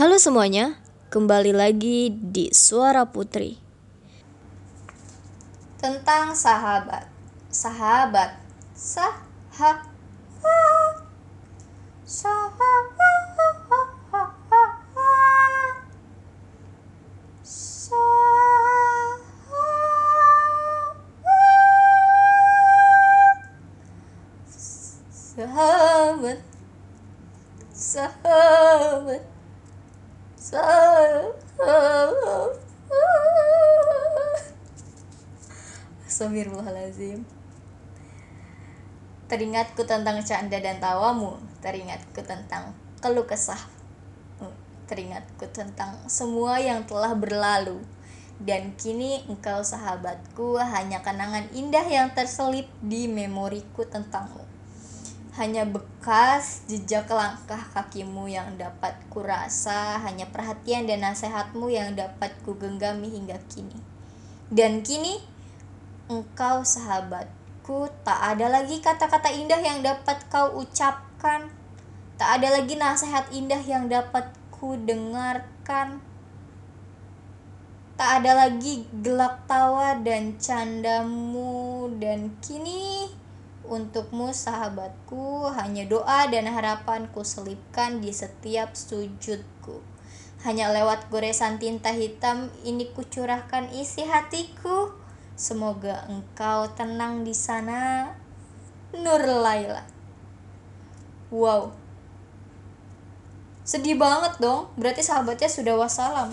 Halo semuanya, kembali lagi di Suara Putri. tentang sahabat. Sahabat. Sahabat. Sahabat. Sahabat. Sahabat. Astagfirullahaladzim. Teringatku tentang canda dan tawamu. Teringatku tentang keluh kesah. Teringatku tentang semua yang telah berlalu. Dan kini engkau sahabatku Hanya kenangan indah yang terselip di memoriku tentangmu Hanya bekas jejak langkah kakimu yang dapat kurasa Hanya perhatian dan nasihatmu yang dapat kugenggami hingga kini Dan kini engkau sahabatku, tak ada lagi kata-kata indah yang dapat kau ucapkan. Tak ada lagi nasihat indah yang dapat ku dengarkan. Tak ada lagi gelak tawa dan candamu dan kini untukmu sahabatku hanya doa dan harapanku selipkan di setiap sujudku. Hanya lewat goresan tinta hitam ini kucurahkan isi hatiku Semoga engkau tenang di sana. Nur Laila. Wow. Sedih banget dong. Berarti sahabatnya sudah wassalam.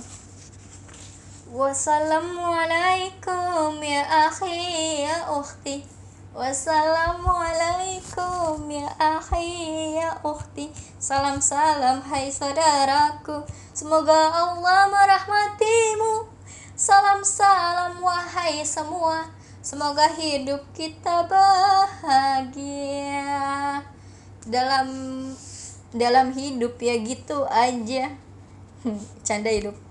Wassalamualaikum ya akhi ya ukhti. Wassalamualaikum ya akhi ya ukhti. Salam salam hai saudaraku. Semoga Allah merahmatimu. Salam salam wahai semua Semoga hidup kita bahagia Dalam dalam hidup ya gitu aja Canda hidup